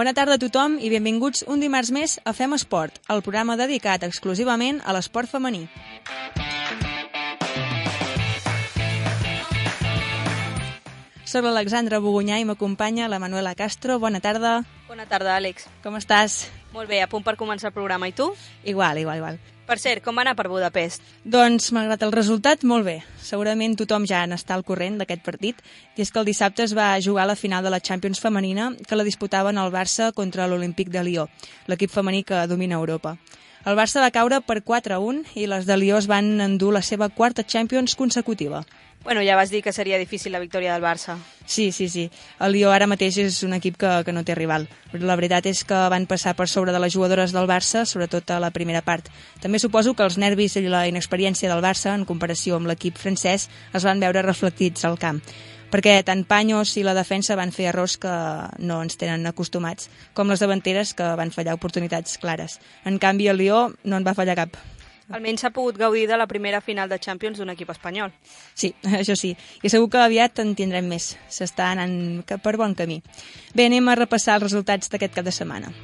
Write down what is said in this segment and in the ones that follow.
Bona tarda a tothom i benvinguts un dimarts més a Fem Esport, el programa dedicat exclusivament a l'esport femení. Soc l'Alexandra Bogunyà i m'acompanya la Manuela Castro. Bona tarda. Bona tarda, Àlex. Com estàs? Molt bé, a punt per començar el programa. I tu? Igual, igual, igual. Per cert, com va anar per Budapest? Doncs, malgrat el resultat, molt bé. Segurament tothom ja n'està al corrent d'aquest partit, i és que el dissabte es va jugar la final de la Champions femenina que la disputaven el Barça contra l'Olímpic de Lió, l'equip femení que domina Europa. El Barça va caure per 4-1 i les de Lió es van endur la seva quarta Champions consecutiva. Bueno, ja vas dir que seria difícil la victòria del Barça. Sí, sí, sí. El Lió ara mateix és un equip que, que no té rival. Però la veritat és que van passar per sobre de les jugadores del Barça, sobretot a la primera part. També suposo que els nervis i la inexperiència del Barça, en comparació amb l'equip francès, es van veure reflectits al camp perquè tant Panyos i la defensa van fer errors que no ens tenen acostumats, com les davanteres que van fallar oportunitats clares. En canvi, el Lió no en va fallar cap. Almenys s'ha pogut gaudir de la primera final de Champions d'un equip espanyol. Sí, això sí. I segur que aviat en tindrem més. S'està anant per bon camí. Bé, anem a repassar els resultats d'aquest cap de setmana.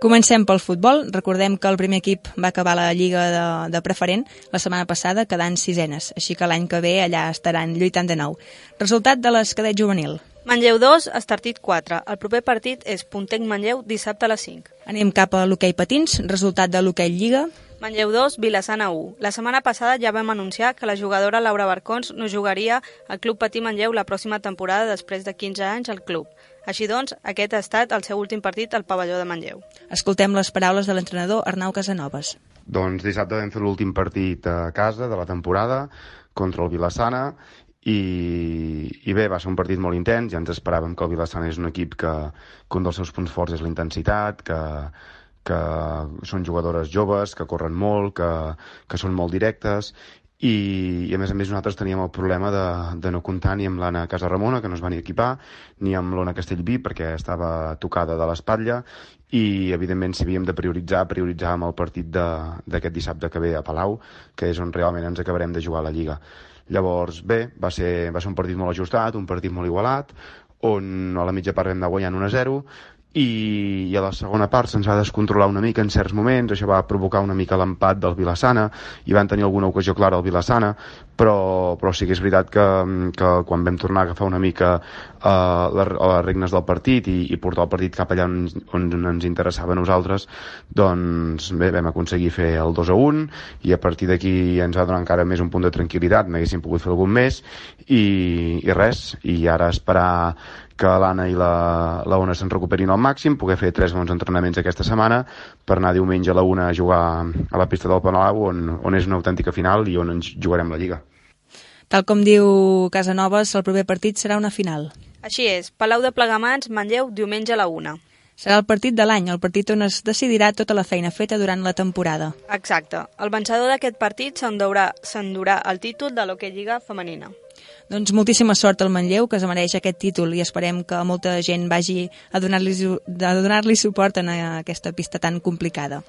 Comencem pel futbol. Recordem que el primer equip va acabar la Lliga de, de Preferent la setmana passada quedant sisenes, així que l'any que ve allà estaran lluitant de nou. Resultat de les cadet juvenil. Manlleu 2, Estartit 4. El proper partit és Puntec Manlleu dissabte a les 5. Anem cap a l'hoquei patins, resultat de l'hoquei Lliga. Manlleu 2, Vilassana 1. La setmana passada ja vam anunciar que la jugadora Laura Barcons no jugaria al Club Patí Manlleu la pròxima temporada després de 15 anys al club. Així doncs, aquest ha estat el seu últim partit al pavelló de Manlleu. Escoltem les paraules de l'entrenador Arnau Casanovas. Doncs dissabte vam fer l'últim partit a casa de la temporada contra el Vilassana i, i bé, va ser un partit molt intens, ja ens esperàvem que el Vilassana és un equip que, que un dels seus punts forts és la intensitat, que, que són jugadores joves, que corren molt, que, que són molt directes i, i a més a més nosaltres teníem el problema de, de no comptar ni amb l'Anna Ramona, que no es va ni equipar, ni amb l'Ona Castellví, perquè estava tocada de l'espatlla, i evidentment si havíem de prioritzar, prioritzàvem el partit d'aquest dissabte que ve a Palau, que és on realment ens acabarem de jugar a la Lliga. Llavors, bé, va ser, va ser un partit molt ajustat, un partit molt igualat, on a la mitja part vam anar guanyant 1-0, i, i a la segona part se'ns va descontrolar una mica en certs moments, això va provocar una mica l'empat del Vilassana i van tenir alguna ocasió clara al Vilassana però, però sí que és veritat que, que quan vam tornar a agafar una mica uh, les, les regnes del partit i, i portar el partit cap allà on, on ens interessava a nosaltres doncs bé, vam aconseguir fer el 2 a 1 i a partir d'aquí ens va donar encara més un punt de tranquil·litat, n'haguéssim pogut fer algun més i, i res, i ara esperar que l'Anna i la, la Ona se'n recuperin al màxim, poder fer tres bons entrenaments aquesta setmana per anar diumenge a la una a jugar a la pista del Palau on, on és una autèntica final i on ens jugarem la Lliga. Tal com diu Casanovas, el proper partit serà una final. Així és, Palau de Plegamans, Manlleu, diumenge a la una. Serà el partit de l'any, el partit on es decidirà tota la feina feta durant la temporada. Exacte. El vencedor d'aquest partit s'endurà el títol de l'Hockey Lliga femenina. Doncs moltíssima sort al Manlleu, que es mereix aquest títol i esperem que molta gent vagi a donar-li donar suport en aquesta pista tan complicada.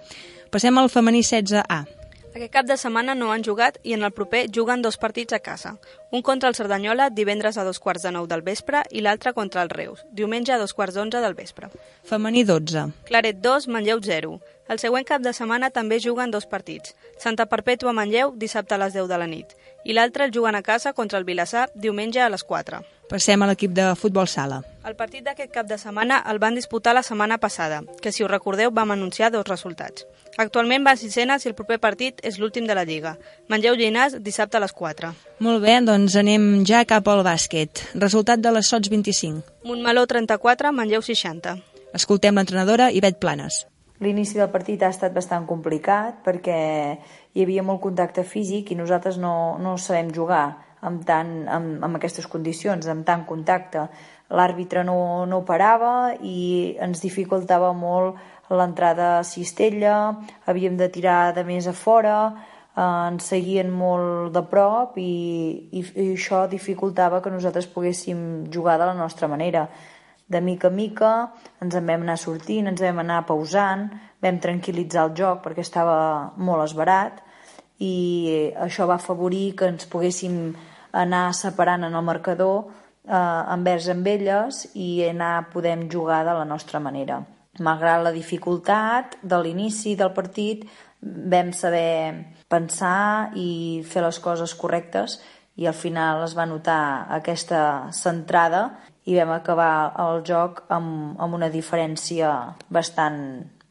Passem al femení 16A. Aquest cap de setmana no han jugat i en el proper juguen dos partits a casa. Un contra el Cerdanyola divendres a dos quarts de nou del vespre i l'altre contra el Reus, diumenge a dos quarts d'onze del vespre. Femení 12. Claret 2, Manlleu 0. El següent cap de setmana també juguen dos partits. Santa Perpètua Manlleu, dissabte a les 10 de la nit. I l'altre el juguen a casa contra el Vilassar, diumenge a les 4. Passem a l'equip de futbol sala. El partit d'aquest cap de setmana el van disputar la setmana passada, que si us recordeu vam anunciar dos resultats. Actualment va a sisena si el proper partit és l'últim de la Lliga. Mengeu Llinàs dissabte a les 4. Molt bé, doncs anem ja cap al bàsquet. Resultat de les Sots 25. Montmeló 34, Manlleu 60. Escoltem l'entrenadora Ivet Planes. L'inici del partit ha estat bastant complicat perquè hi havia molt contacte físic i nosaltres no, no sabem jugar amb, tant, amb, amb aquestes condicions, amb tant contacte. L'àrbitre no, no parava i ens dificultava molt l'entrada a cistella, havíem de tirar de més a fora, ens seguien molt de prop i, i, i això dificultava que nosaltres poguéssim jugar de la nostra manera. De mica en mica ens en vam anar sortint, ens vam anar pausant, vam tranquil·litzar el joc perquè estava molt esbarat i això va afavorir que ens poguéssim anar separant en el marcador eh, envers amb elles i anar podem jugar de la nostra manera. Malgrat la dificultat de l'inici del partit, vam saber pensar i fer les coses correctes i al final es va notar aquesta centrada i vam acabar el joc amb, amb una diferència bastant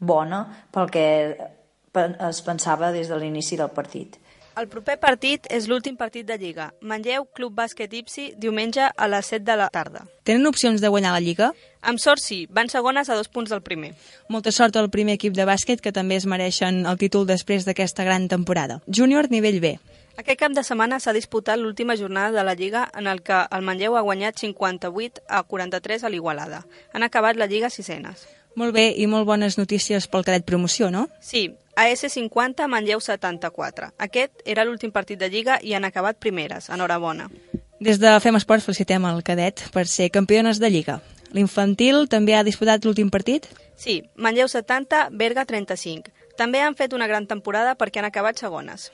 bona pel que es pensava des de l'inici del partit. El proper partit és l'últim partit de Lliga. Manlleu Club Bàsquet Ipsi diumenge a les 7 de la tarda. Tenen opcions de guanyar la Lliga? Amb sort sí, van segones a dos punts del primer. Molta sort al primer equip de bàsquet que també es mereixen el títol després d'aquesta gran temporada. Júnior nivell B. Aquest cap de setmana s'ha disputat l'última jornada de la Lliga en el que el Manlleu ha guanyat 58 a 43 a l'Igualada. Han acabat la Lliga sisenes. Molt bé i molt bones notícies pel cadet promoció, no? Sí, AS 50, Manlleu 74. Aquest era l'últim partit de Lliga i han acabat primeres. Enhorabona. Des de Fem Esport felicitem el cadet per ser campiones de Lliga. L'infantil també ha disputat l'últim partit? Sí, Manlleu 70, Berga 35. També han fet una gran temporada perquè han acabat segones.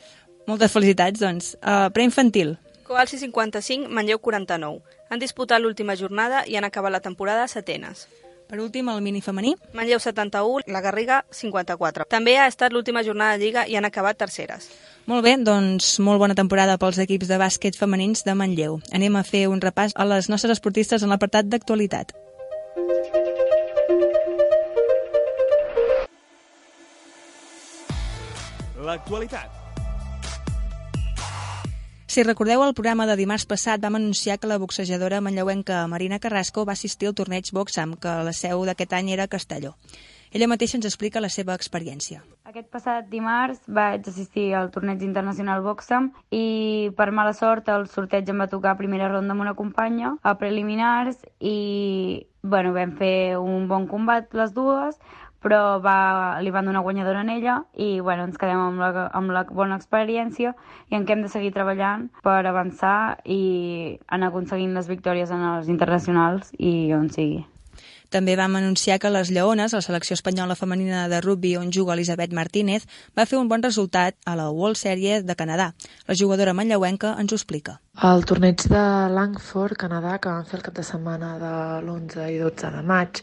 Moltes felicitats, doncs. Uh, preinfantil. Coalci 55, Manlleu 49. Han disputat l'última jornada i han acabat la temporada setenes. Per últim, el mini femení. Manlleu 71, la Garriga 54. També ha estat l'última jornada de Lliga i han acabat terceres. Molt bé, doncs molt bona temporada pels equips de bàsquet femenins de Manlleu. Anem a fer un repàs a les nostres esportistes en l'apartat d'actualitat. L'actualitat si recordeu, el programa de dimarts passat vam anunciar que la boxejadora manlleuenca Marina Carrasco va assistir al torneig Boxam, que la seu d'aquest any era Castelló. Ella mateixa ens explica la seva experiència. Aquest passat dimarts vaig assistir al torneig internacional Boxam i per mala sort el sorteig em va tocar a primera ronda amb una companya a preliminars i bueno, vam fer un bon combat les dues però va, li van donar guanyadora en ella i bueno, ens quedem amb la, amb la bona experiència i en què hem de seguir treballant per avançar i anar aconseguint les victòries en els internacionals i on sigui. També vam anunciar que les Lleones, la selecció espanyola femenina de rugby on juga Elisabet Martínez, va fer un bon resultat a la World Series de Canadà. La jugadora manlleuenca ens ho explica. El torneig de Langford, Canadà, que vam fer el cap de setmana de l'11 i 12 de maig,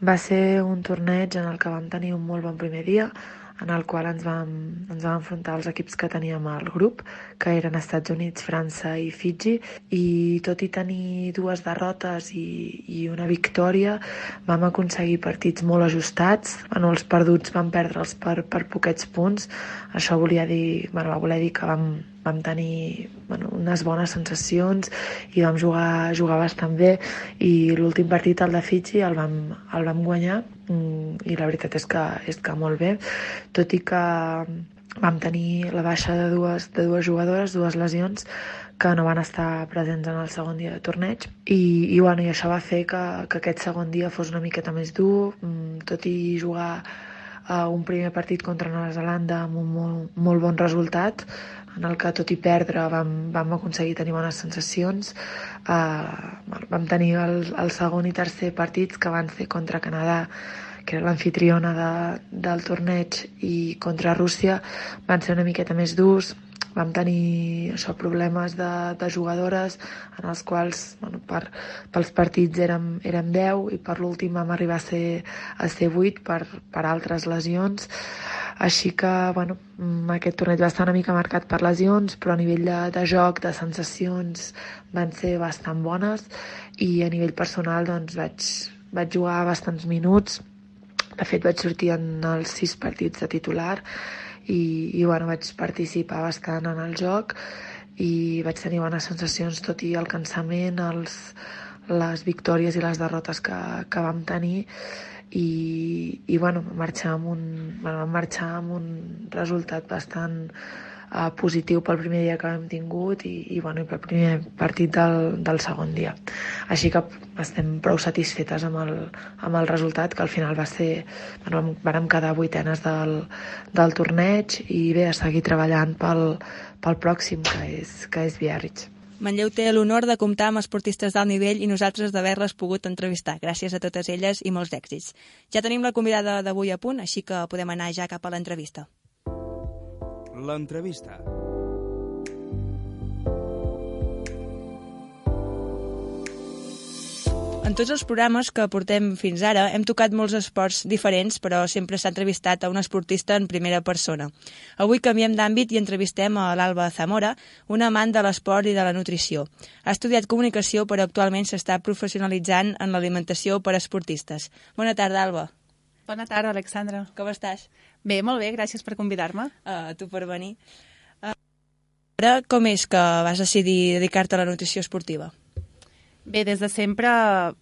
va ser un torneig en el que vam tenir un molt bon primer dia, en el qual ens vam, ens vam enfrontar als equips que teníem al grup, que eren Estats Units, França i Fiji, i tot i tenir dues derrotes i, i una victòria, vam aconseguir partits molt ajustats. Bueno, els perduts vam perdre'ls per, per poquets punts. Això volia dir, bueno, va voler dir que vam, vam tenir bueno, unes bones sensacions i vam jugar, jugar bastant bé. I l'últim partit, el de Fiji, el vam, el vam guanyar mm, i la veritat és que, és que molt bé, tot i que vam tenir la baixa de dues, de dues jugadores, dues lesions, que no van estar presents en el segon dia de torneig. I, i, bueno, i això va fer que, que aquest segon dia fos una miqueta més dur, mm, tot i jugar a un primer partit contra Nova Zelanda amb un molt, molt bon resultat, en el que tot i perdre vam, vam aconseguir tenir bones sensacions. Uh, vam tenir el, el segon i tercer partits que van ser contra Canadà, que era l'anfitriona de, del torneig, i contra Rússia van ser una miqueta més durs, vam tenir això, problemes de, de jugadores en els quals bueno, per, pels partits érem, érem 10 i per l'últim vam arribar a ser, a ser 8 per, per altres lesions. Així que, bueno, mm, aquest torneig va estar una mica marcat per lesions, però a nivell de, de joc, de sensacions, van ser bastant bones. I a nivell personal doncs, vaig, vaig jugar bastants minuts. De fet, vaig sortir en els sis partits de titular i, i bueno, vaig participar bastant en el joc i vaig tenir bones sensacions, tot i el cansament, els, les victòries i les derrotes que, que vam tenir. I, i bueno, marxar amb un, bueno, marxar amb un resultat bastant uh, positiu pel primer dia que hem tingut i, i, bueno, i pel primer partit del, del segon dia. Així que estem prou satisfetes amb el, amb el resultat, que al final va ser... Bueno, vam quedar vuitenes del, del torneig i bé, a seguir treballant pel, pel pròxim, que és, que és Biarritz. Manlleu té l'honor de comptar amb esportistes d'alt nivell i nosaltres d'haver-les pogut entrevistar. Gràcies a totes elles i molts èxits. Ja tenim la convidada d'avui a punt, així que podem anar ja cap a l'entrevista. L'entrevista. En tots els programes que portem fins ara hem tocat molts esports diferents, però sempre s'ha entrevistat a un esportista en primera persona. Avui canviem d'àmbit i entrevistem a l'Alba Zamora, una amant de l'esport i de la nutrició. Ha estudiat comunicació, però actualment s'està professionalitzant en l'alimentació per a esportistes. Bona tarda, Alba. Bona tarda, Alexandra. Com estàs? Bé, molt bé, gràcies per convidar-me. Uh, tu per venir. Uh, ara, com és que vas decidir dedicar-te a la nutrició esportiva? Bé, des de sempre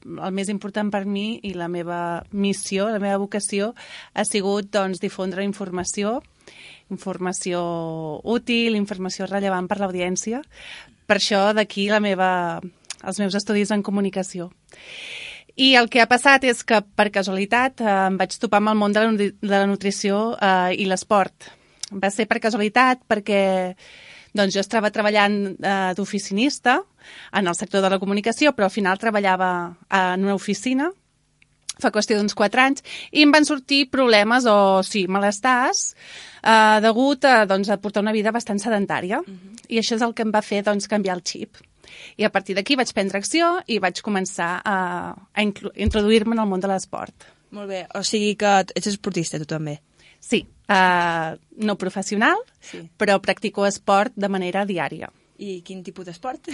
el més important per mi i la meva missió, la meva vocació, ha sigut doncs, difondre informació, informació útil, informació rellevant per l'audiència. Per això d'aquí la meva, els meus estudis en comunicació. I el que ha passat és que, per casualitat, eh, em vaig topar amb el món de la, de la nutrició eh, i l'esport. Va ser per casualitat perquè doncs jo estava treballant eh, d'oficinista en el sector de la comunicació, però al final treballava en una oficina fa qüestió d'uns 4 anys, i em van sortir problemes o, sí, malestars eh, degut a, doncs, a portar una vida bastant sedentària. Uh -huh. I això és el que em va fer doncs, canviar el xip. I a partir d'aquí vaig prendre acció i vaig començar a, a introduir-me en el món de l'esport. Molt bé, o sigui que ets esportista tu també. Sí, uh, no professional, sí. però practico esport de manera diària. I quin tipus d'esport?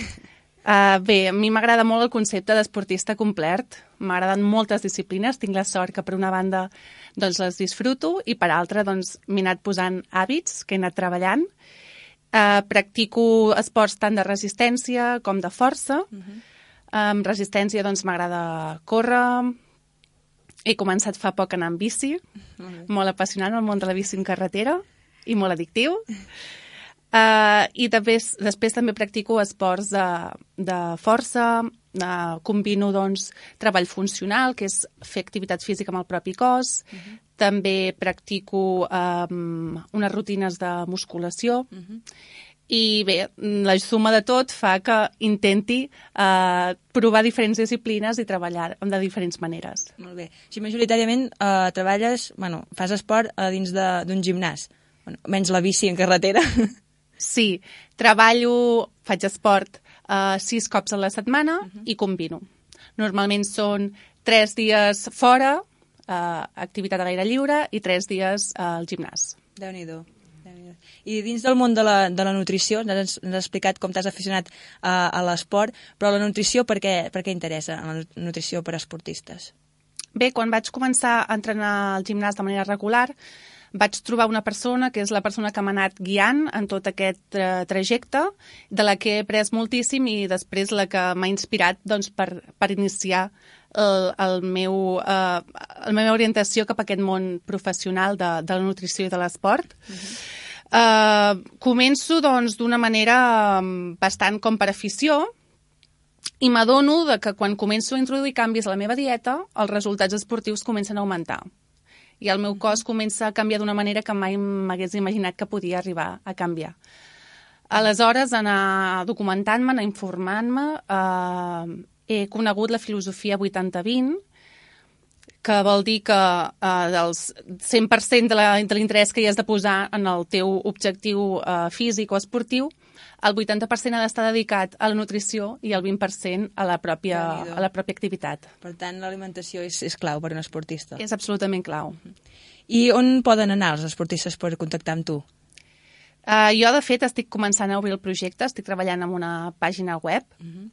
Uh, bé, a mi m'agrada molt el concepte d'esportista complet. M'agraden moltes disciplines. Tinc la sort que per una banda doncs, les disfruto i per altra doncs, m'he anat posant hàbits que he anat treballant. Uh, practico esports tant de resistència com de força. Uh -huh. Amb resistència doncs, m'agrada córrer, he començat fa poc a anar amb bici, uh -huh. molt apassionant el món de la bici en carretera i molt addictiu. Uh, I també, després també practico esports de, de força, uh, combino doncs, treball funcional, que és fer activitat física amb el propi cos, uh -huh. També practico um, unes rutines de musculació, uh -huh. i bé, la suma de tot fa que intenti uh, provar diferents disciplines i treballar de diferents maneres. Molt bé. Si majoritàriament uh, treballes, bueno, fas esport a dins d'un gimnàs, bueno, menys la bici en carretera. Sí, treballo, faig esport uh, sis cops a la setmana uh -huh. i combino. Normalment són tres dies fora, uh, activitat a l'aire lliure, i tres dies al gimnàs. déu nhi i dins del món de la, de la nutrició, ens has, ens has explicat com t'has aficionat a, a l'esport, però la nutrició per què, per què interessa, la nutrició per a esportistes? Bé, quan vaig començar a entrenar al gimnàs de manera regular, vaig trobar una persona que és la persona que m'ha anat guiant en tot aquest tra trajecte, de la que he après moltíssim i després la que m'ha inspirat doncs, per, per iniciar el, el meu, eh, la meva orientació cap a aquest món professional de, de la nutrició i de l'esport. Uh -huh. Uh, començo doncs d'una manera mm, bastant com per afició i m'adono que quan començo a introduir canvis a la meva dieta els resultats esportius comencen a augmentar i el meu cos comença a canviar d'una manera que mai m'hagués imaginat que podia arribar a canviar. Aleshores, anar documentant-me, anar informant-me, eh, he conegut la filosofia 80-20, que vol dir que eh, dels 100% de l'interès que hi has de posar en el teu objectiu eh, físic o esportiu, el 80% ha d'estar dedicat a la nutrició i el 20% a la pròpia, a la pròpia activitat. Per tant, l'alimentació és, és clau per un esportista. És absolutament clau. I on poden anar els esportistes per contactar amb tu? Uh, jo, de fet, estic començant a obrir el projecte, estic treballant en una pàgina web. Uh -huh.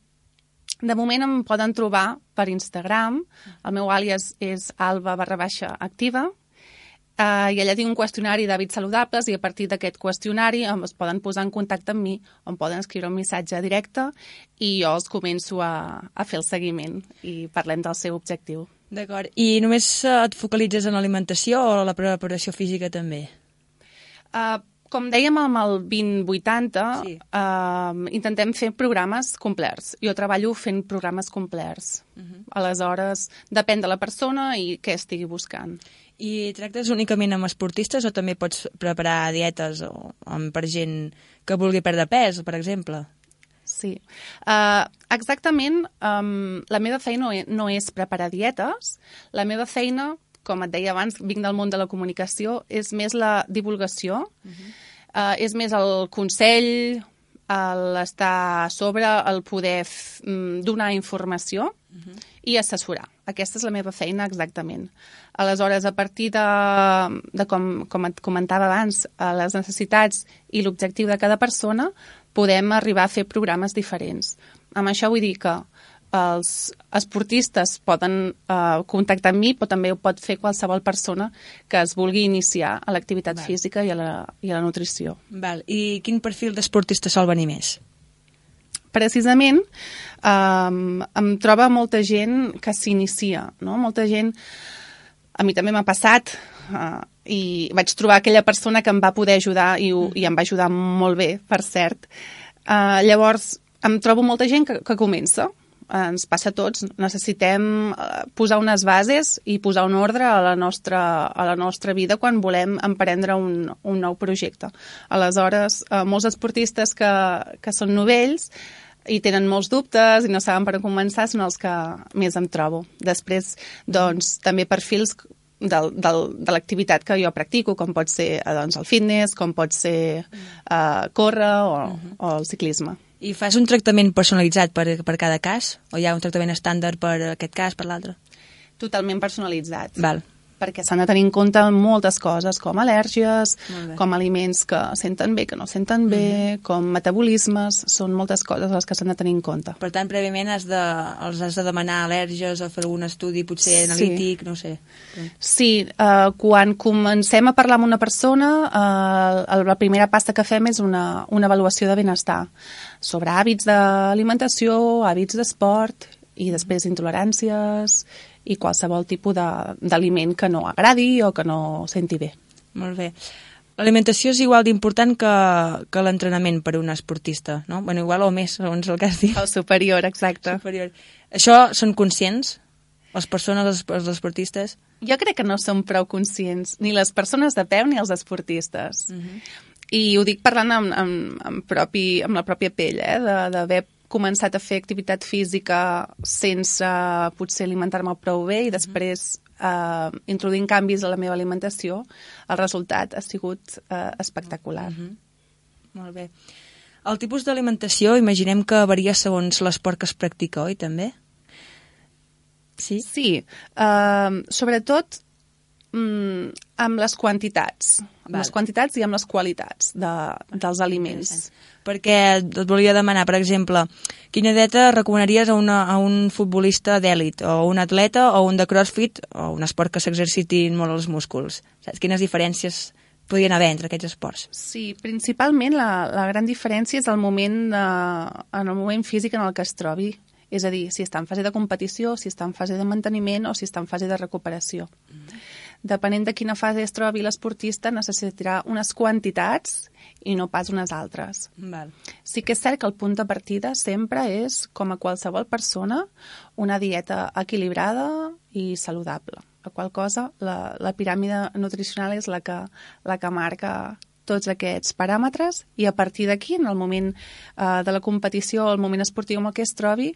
De moment em poden trobar per Instagram. El meu àlies és alba barra baixa activa Uh, I allà tinc un qüestionari d'hàbits saludables i a partir d'aquest qüestionari es poden posar en contacte amb mi, on poden escriure un missatge directe i jo els començo a, a fer el seguiment i parlem del seu objectiu. D'acord. I només et focalitzes en l'alimentació o la preparació física també? Uh, Com dèiem amb el 2080, Sí. uh, intentem fer programes complets. Jo treballo fent programes complets. Uh -huh. Aleshores, depèn de la persona i què estigui buscant. I tractes únicament amb esportistes o també pots preparar dietes o amb, per gent que vulgui perdre pes, per exemple? Sí. Uh, exactament, um, la meva feina no e- no és preparar dietes. La meva feina, com et deia abans, vinc del món de la comunicació, és més la divulgació, uh -huh. uh, és més el consell, l'estar a sobre, el poder mm, donar informació uh -huh. i assessorar. Aquesta és la meva feina exactament. Aleshores, a partir de, de com, com et comentava abans, les necessitats i l'objectiu de cada persona, podem arribar a fer programes diferents. Amb això vull dir que els esportistes poden eh, contactar amb mi, però també ho pot fer qualsevol persona que es vulgui iniciar a l'activitat física i a la, i a la nutrició. Val. I quin perfil d'esportista sol venir més? precisament um, em troba molta gent que s'inicia, no? Molta gent, a mi també m'ha passat, uh, i vaig trobar aquella persona que em va poder ajudar i, ho, i em va ajudar molt bé, per cert. Uh, llavors, em trobo molta gent que, que comença, ens passa a tots, necessitem eh, posar unes bases i posar un ordre a la nostra, a la nostra vida quan volem emprendre un, un nou projecte. Aleshores, eh, molts esportistes que, que són novells i tenen molts dubtes i no saben per on començar són els que més em trobo. Després, doncs, també perfils del, del, de l'activitat que jo practico, com pot ser eh, doncs, el fitness, com pot ser eh, córrer o, o el ciclisme. I fas un tractament personalitzat per, per cada cas? O hi ha un tractament estàndard per aquest cas, per l'altre? Totalment personalitzat. Val. Perquè s'han de tenir en compte moltes coses, com al·lèrgies, com aliments que senten bé, que no senten bé, mm -hmm. com metabolismes, són moltes coses les que s'han de tenir en compte. Per tant, prèviament has de, els has de demanar al·lèrgies o fer algun estudi potser Sí. analític, no sé. Sí, eh, quan comencem a parlar amb una persona, eh, la primera pasta que fem és una, una avaluació de benestar sobre hàbits d'alimentació, hàbits d'esport i després intoleràncies i qualsevol tipus d'aliment que no agradi o que no senti bé. Molt bé. L'alimentació és igual d'important que, que l'entrenament per a un esportista, no? Bueno, igual o més, segons el que has dit. El superior, exacte. Superior. Això són conscients? Les persones, els, els esportistes? Jo crec que no som prou conscients, ni les persones de peu ni els esportistes. Mhm. Mm -hmm. I ho dic parlant amb, amb, amb, propi, amb la pròpia pell, eh? de- d'haver començat a fer activitat física sense potser alimentar-me prou bé i després eh, introduint canvis a la meva alimentació, el resultat ha sigut eh, espectacular. Mm -hmm. Molt bé. El tipus d'alimentació, imaginem que varia segons l'esport que es practica, oi, també? Sí? Sí, uh, sobretot mm, amb les quantitats. Amb Val. les quantitats i amb les qualitats de, dels aliments. Perquè et volia demanar, per exemple, quina dieta recomanaries a, una, a un futbolista d'èlit, o un atleta, o un de crossfit, o un esport que s'exercitin molt els músculs? Saps? Quines diferències podien haver entre aquests esports? Sí, principalment la, la gran diferència és el moment, eh, en el moment físic en el que es trobi. És a dir, si està en fase de competició, si està en fase de manteniment o si està en fase de recuperació. Depenent de quina fase es trobi l'esportista, necessitarà unes quantitats i no pas unes altres. Val. Sí que és cert que el punt de partida sempre és, com a qualsevol persona, una dieta equilibrada i saludable. La qual cosa, la, la piràmide nutricional és la que, la que marca tots aquests paràmetres i a partir d'aquí, en el moment eh, de la competició o el moment esportiu en el que es trobi,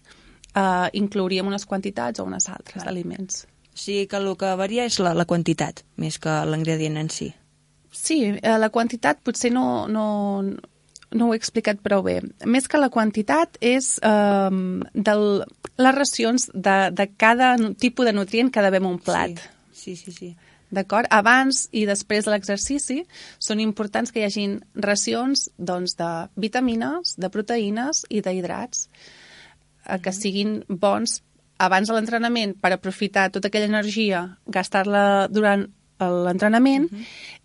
eh, inclouríem unes quantitats o unes altres d'aliments. O sigui que el que varia és la, la quantitat, més que l'ingredient en si. Sí, eh, la quantitat potser no, no, no ho he explicat prou bé. Més que la quantitat és eh, del, les racions de, de cada tipus de nutrient que devem un plat. Sí, sí, sí. D'acord? Abans i després de l'exercici són importants que hi hagin racions doncs, de vitamines, de proteïnes i d'hidrats eh, que siguin bons abans de l'entrenament per aprofitar tota aquella energia, gastar-la durant l'entrenament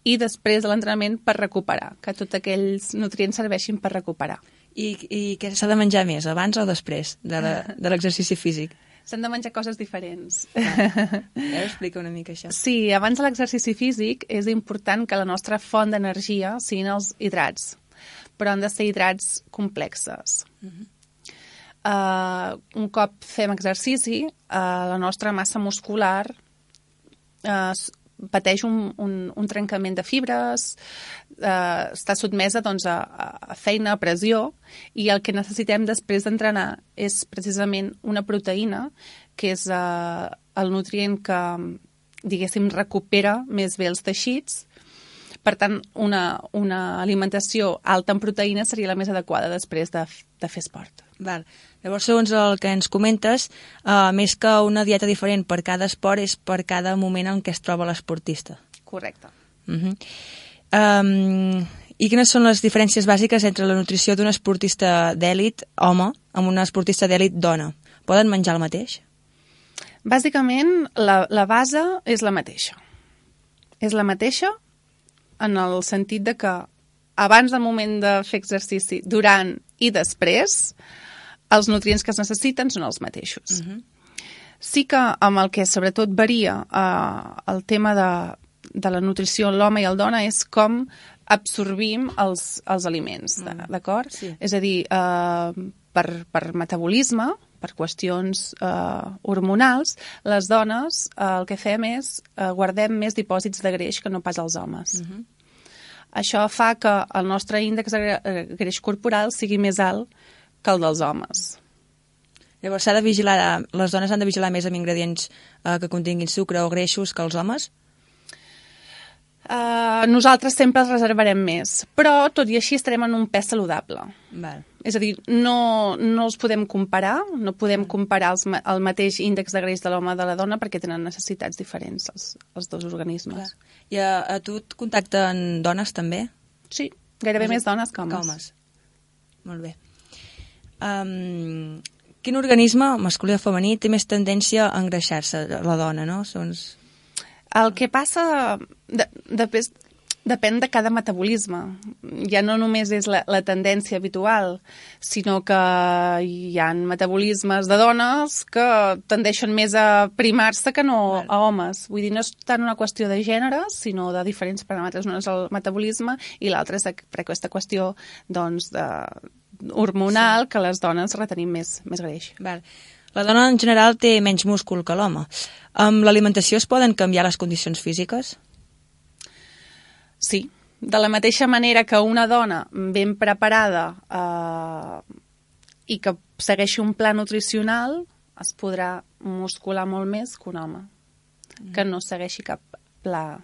i després de l'entrenament per recuperar, que tots aquells nutrients serveixin per recuperar. I, i què s'ha de menjar més, abans o després de la- de l'exercici físic? S'han de menjar coses diferents. Ah, ja explica una mica això. Sí, abans de l'exercici físic és important que la nostra font d'energia siguin els hidrats, però han de ser hidrats complexes. Uh -huh. Uh, un cop fem exercici, uh, la nostra massa muscular uh, pateix un, un, un trencament de fibres, eh, està sotmesa doncs, a, a feina, a pressió, i el que necessitem després d'entrenar és precisament una proteïna, que és eh, el nutrient que, diguéssim, recupera més bé els teixits, per tant, una, una alimentació alta en proteïna seria la més adequada després de, de fer esport. Val. Llavors, segons el que ens comentes, uh, més que una dieta diferent per cada esport és per cada moment en què es troba l'esportista. Correcte. Uh -huh. um, I quines són les diferències bàsiques entre la nutrició d'un esportista d'èlit, home, amb una esportista d'èlit, dona? Poden menjar el mateix? Bàsicament, la, la base és la mateixa. És la mateixa en el sentit de que abans del moment de fer exercici, durant i després, els nutrients que es necessiten són els mateixos. Uh -huh. Sí que amb el que sobretot varia eh, el tema de, de la nutrició en l'home i el dona és com absorbim els, els aliments, mm. d'acord? Sí. És a dir, eh, per, per metabolisme, per qüestions eh, hormonals, les dones eh, el que fem és eh, guardem més dipòsits de greix que no pas els homes. Mm -hmm. Això fa que el nostre índex de greix corporal sigui més alt que el dels homes. Llavors s'ha de vigilar, les dones han de vigilar més amb ingredients eh, que continguin sucre o greixos que els homes? Uh, nosaltres sempre els reservarem més, però tot i així estarem en un pes saludable. Val. És a dir, no, no els podem comparar, no podem comparar els, el mateix índex de greix de l'home de la dona perquè tenen necessitats diferents els, els dos organismes. Clar. I a, a tu et contacten dones també? Sí, gairebé més dones que homes. Que homes. Molt bé. Um, quin organisme, masculí o femení, té més tendència a engreixar-se, la dona, no? Doncs... El que passa de, després depèn de cada metabolisme. Ja no només és la, la tendència habitual, sinó que hi ha metabolismes de dones que tendeixen més a primar-se que no a homes. Vull dir, no és tant una qüestió de gènere, sinó de diferents paràmetres. Una és el metabolisme i l'altra és per aquesta qüestió doncs, de, hormonal sí. que les dones retenim més, més greix. Val. La dona en general té menys múscul que l'home. Amb l'alimentació es poden canviar les condicions físiques? Sí. De la mateixa manera que una dona ben preparada eh, i que segueixi un pla nutricional es podrà muscular molt més que un home que no segueixi cap pla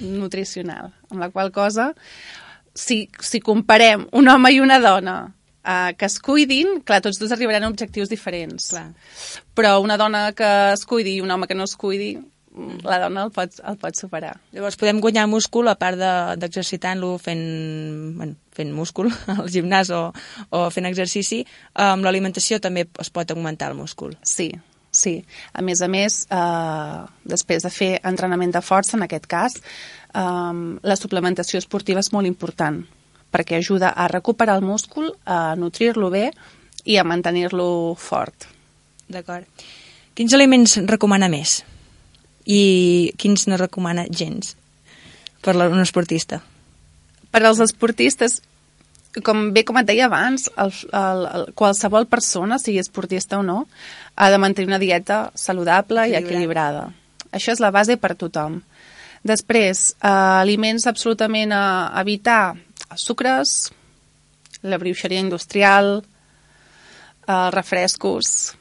nutricional. Amb la qual cosa si, si comparem un home i una dona uh, que es cuidin, clar, tots dos arribaran a objectius diferents. Clar. Però una dona que es cuidi i un home que no es cuidi, la dona el pot, el pot superar. Llavors podem guanyar múscul a part d'exercitant-lo de, fent, bueno, fent múscul al gimnàs o, o fent exercici, amb l'alimentació també es pot augmentar el múscul. Sí, sí. A més a més, eh, després de fer entrenament de força, en aquest cas, um, la suplementació esportiva és molt important perquè ajuda a recuperar el múscul, a nutrir-lo bé i a mantenir-lo fort. D'acord. Quins aliments recomana més? I quins no recomana gens per un esportista? Per als esportistes, com bé com et deia abans, el, el, el, qualsevol persona, sigui esportista o no, ha de mantenir una dieta saludable i equilibrada. Això és la base per tothom. Després, eh, aliments absolutament a evitar, sucres, la brioixeria industrial, eh, refrescos,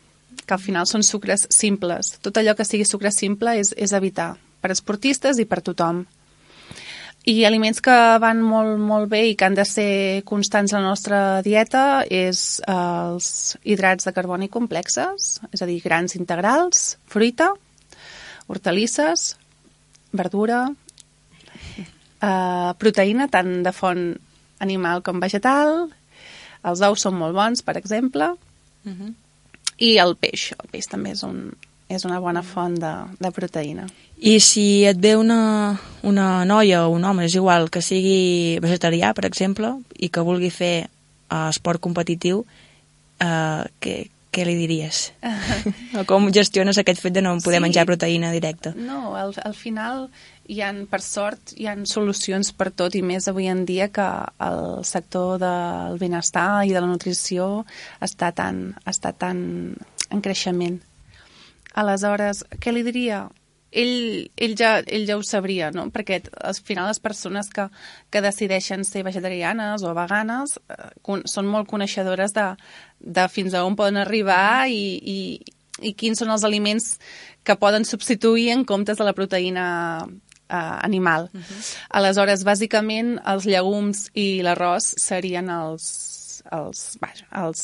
que al final són sucres simples. Tot allò que sigui sucre simple és, és evitar, per esportistes i per tothom. I aliments que van molt, molt bé i que han de ser constants a la nostra dieta és eh, els hidrats de carboni complexes, és a dir, grans integrals, fruita, hortalisses, verdura, eh, proteïna tant de font animal com vegetal, els ous són molt bons, per exemple, uh mhm. -huh. i el peix. El peix també és, un, és una bona font de, de proteïna. I si et ve una, una noia o un home, és igual, que sigui vegetarià, per exemple, i que vulgui fer uh, esport competitiu, uh, què, què què li diries? o com gestiones aquest fet de no poder Sí. menjar proteïna directa? No, al, al final hi han, per sort, hi han solucions per tot i més avui en dia que el sector del benestar i de la nutrició està tan, està tan en creixement. Aleshores, què li diria? Ell, ell, ja, ell ja ho sabria, no? Perquè al final les persones que, que decideixen ser vegetarianes o veganes eh, con, són molt coneixedores de, de fins a on poden arribar i, i, i quins són els aliments que poden substituir en comptes de la proteïna eh, animal. Uh -huh. Aleshores, bàsicament, els llegums i l'arròs serien els, els, vaja, els,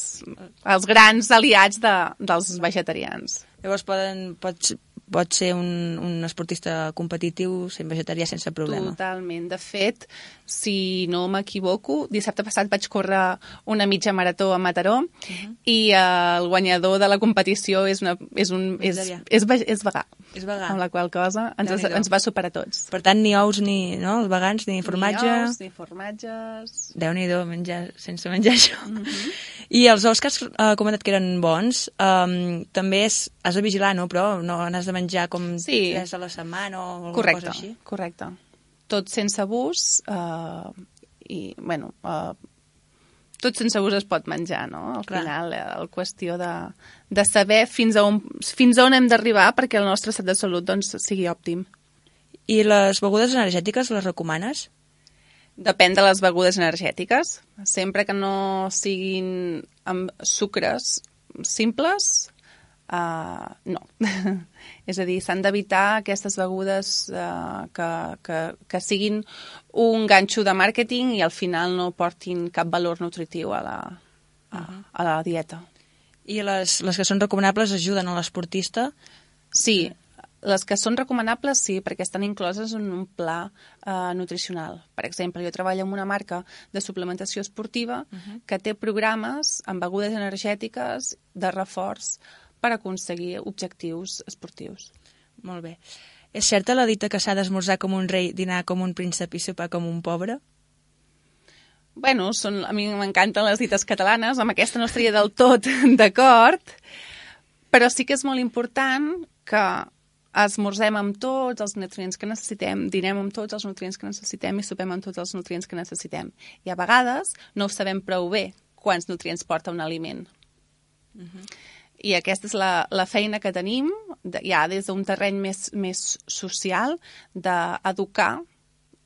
els grans aliats de, dels vegetarians. Llavors poden, pots, pot ser un, un esportista competitiu sent vegetarià sense problema. Totalment. De fet, si no m'equivoco, dissabte passat vaig córrer una mitja marató a Mataró uh -huh. i eh, el guanyador de la competició és, una, és, un, és, és, ve- és vegà. És vegà. Amb la qual cosa ens, Déu-n'hi-do. ens va superar tots. Per tant, ni ous ni, no, els vegans, ni formatge... Ni ous, ni formatges... Déu-n'hi-do, menjar, sense menjar això. Mhm. I els ous que has uh, comentat que eren bons, um, també és, has de vigilar, no? Però no n'has de menjar com Sí. tres a la setmana o alguna Correcte, cosa així. correcte. Tot sense abús eh, i, bueno, eh, tot sense abús es pot menjar, no? Al Clar. final, eh, la qüestió de, de saber fins a on, fins a on hem d'arribar perquè el nostre estat de salut doncs, sigui òptim. I les begudes energètiques les recomanes? Depèn de les begudes energètiques. Sempre que no siguin amb sucres simples, uh, no. És a dir, s'han d'evitar aquestes begudes uh, que, que, que siguin un ganxo de màrqueting i al final no portin cap valor nutritiu a la, a, a la dieta. I les, les que són recomanables ajuden a l'esportista? Sí, les que són recomanables sí, perquè estan incloses en un pla eh, nutricional. Per exemple, jo treballo amb una marca de suplementació esportiva uh -huh. que té programes amb begudes energètiques de reforç per aconseguir objectius esportius. Molt bé. És certa la dita que s'ha d'esmorzar com un rei, dinar com un príncep i sopar com un pobre? Bueno, són, a mi m'encanten les dites catalanes, amb aquesta no estaria del tot d'acord, però sí que és molt important que esmorzem amb tots els nutrients que necessitem, dinem amb tots els nutrients que necessitem i sopem amb tots els nutrients que necessitem. I a vegades no ho sabem prou bé quants nutrients porta un aliment. Uh -huh. I aquesta és la, la feina que tenim, de, ja des d'un terreny més, més social, d'educar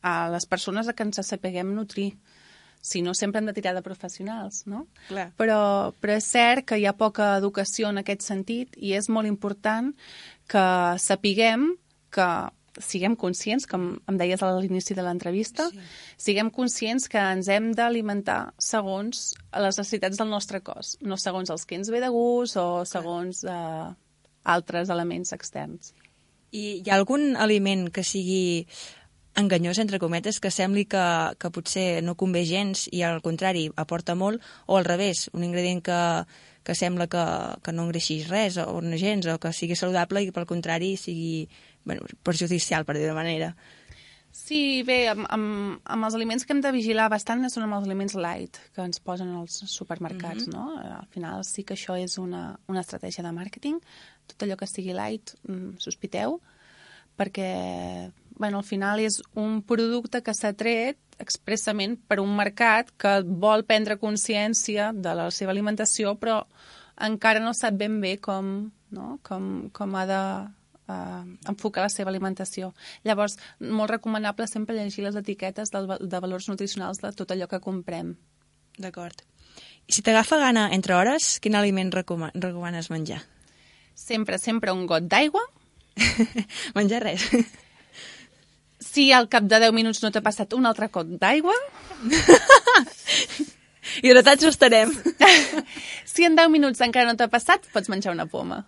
a les persones a que ens sapiguem nutrir si no sempre hem de tirar de professionals, no? Clar. Però, però és cert que hi ha poca educació en aquest sentit i és molt important que sapiguem que siguem conscients, com em deies a l'inici de l'entrevista, sí. siguem conscients que ens hem d'alimentar segons les necessitats del nostre cos, no segons els que ens ve de gust o segons eh, altres elements externs. I hi ha algun aliment que sigui enganyós, entre cometes, que sembli que, que potser no convé gens i al contrari aporta molt, o al revés, un ingredient que, que sembla que, que no engreixis res o no gens, o que sigui saludable i pel contrari sigui bueno, perjudicial, per dir-ho manera. Sí, bé, amb, amb, amb els aliments que hem de vigilar bastant són amb els aliments light que ens posen als supermercats, mm -hmm. no? Al final sí que això és una, una estratègia de màrqueting. Tot allò que sigui light, mm, sospiteu, perquè, bueno, al final és un producte que s'ha tret expressament per un mercat que vol prendre consciència de la seva alimentació, però encara no sap ben bé com, no? com, com ha de uh, enfocar la seva alimentació. Llavors, molt recomanable sempre llegir les etiquetes del, va- de valors nutricionals de tot allò que comprem. D'acord. I si t'agafa gana entre hores, quin aliment recoma recomanes menjar? Sempre, sempre un got d'aigua. menjar res. Si al cap de 10 minuts no t'ha passat un altre got d'aigua, Hidratats ho estarem. si en 10 minuts encara no t'ha passat, pots menjar una poma.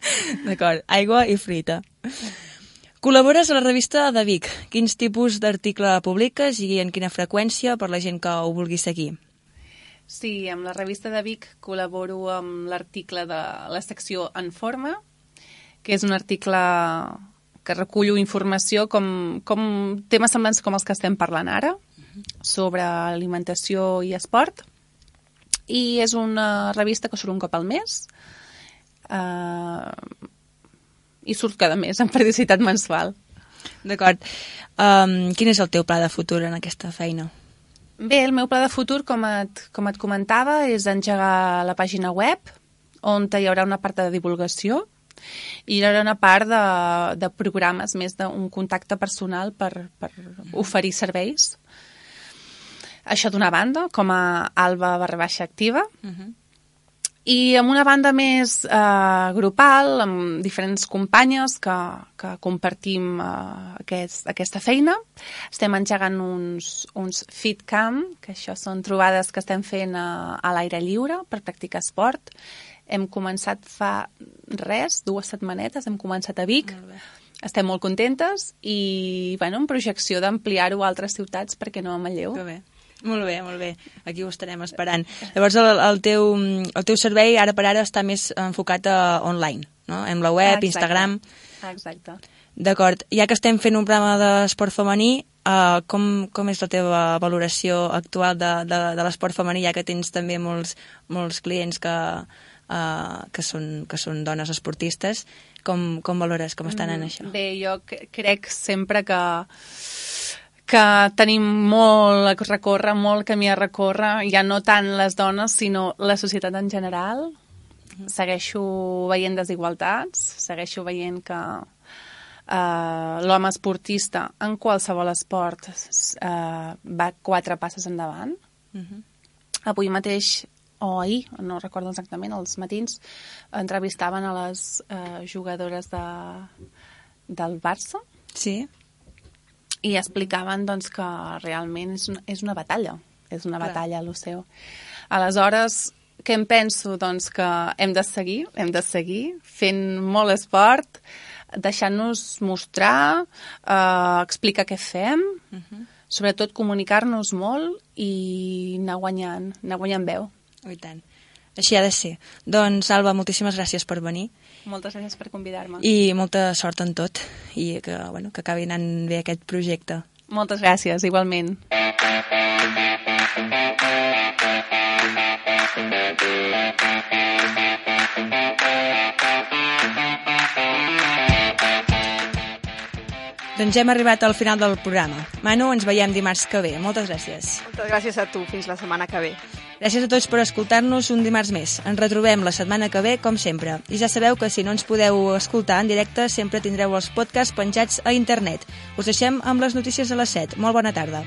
D'acord, aigua i fruita. Col·labores a la revista de Vic. Quins tipus d'article publiques i en quina freqüència per la gent que ho vulgui seguir? Sí, amb la revista de Vic col·laboro amb l'article de la secció En Forma, que és un article que recullo informació com, com temes semblants com els que estem parlant ara, sobre alimentació i esport. i és una revista que surt un cop al mes i surt cada mes en periodicitat mensual. D'acord. Um, quin és el teu pla de futur en aquesta feina? Bé, el meu pla de futur, com et, com et comentava, és engegar la pàgina web, on hi haurà una part de divulgació i hi haurà una part de, de programes, més d'un contacte personal per, per oferir serveis. Això d'una banda, com a Alba barra baixa activa, uh -huh. I amb una banda més eh, grupal, amb diferents companyes que, que compartim eh, aquest, aquesta feina, estem engegant uns, uns fit camp, que això són trobades que estem fent a, a l'aire lliure per practicar esport. Hem començat fa res, dues setmanetes, hem començat a Vic, molt estem molt contentes i, bueno, en projecció d'ampliar-ho a altres ciutats, perquè no a Manlleu. Que bé. Molt bé, molt bé. Aquí ho estarem esperant. Llavors, el, el, teu, el teu servei ara per ara està més enfocat a online, no? En la web, Exacte. Instagram... Exacte. D'acord. Ja que estem fent un programa d'esport femení, uh, com, com és la teva valoració actual de, de, de l'esport femení, ja que tens també molts, molts clients que, uh, que, són, que són dones esportistes? Com, com valores, com estan en mm, això? Bé, jo crec sempre que que tenim molt a recórrer, molt camí a recórrer, ja no tant les dones, sinó la societat en general. Segueixo veient desigualtats, segueixo veient que uh, l'home esportista en qualsevol esport uh, va quatre passes endavant. Uh -huh. Avui mateix, o ahir, no recordo exactament, els matins, entrevistaven a les uh, jugadores de, del Barça. Sí i explicaven doncs, que realment és una, és una batalla, és una Clar. batalla a l'Oceu. Aleshores, què em penso? Doncs que hem de seguir, hem de seguir fent molt esport, deixant-nos mostrar, eh, explicar què fem, uh mhm. -huh. sobretot comunicar-nos molt i anar guanyant, anar guanyant veu. Oh, I tant. Així ha de ser. Doncs, Alba, moltíssimes gràcies per venir. Moltes gràcies per convidar-me. I molta sort en tot i que, bueno, que acabi anant bé aquest projecte. Moltes gràcies, igualment. Doncs ja hem arribat al final del programa. Manu, ens veiem dimarts que ve. Moltes gràcies. Moltes gràcies a tu. Fins la setmana que ve. Gràcies a tots per escoltar-nos un dimarts més. Ens retrobem la setmana que ve, com sempre. I ja sabeu que si no ens podeu escoltar en directe, sempre tindreu els podcasts penjats a internet. Us deixem amb les notícies a les 7. Molt bona tarda.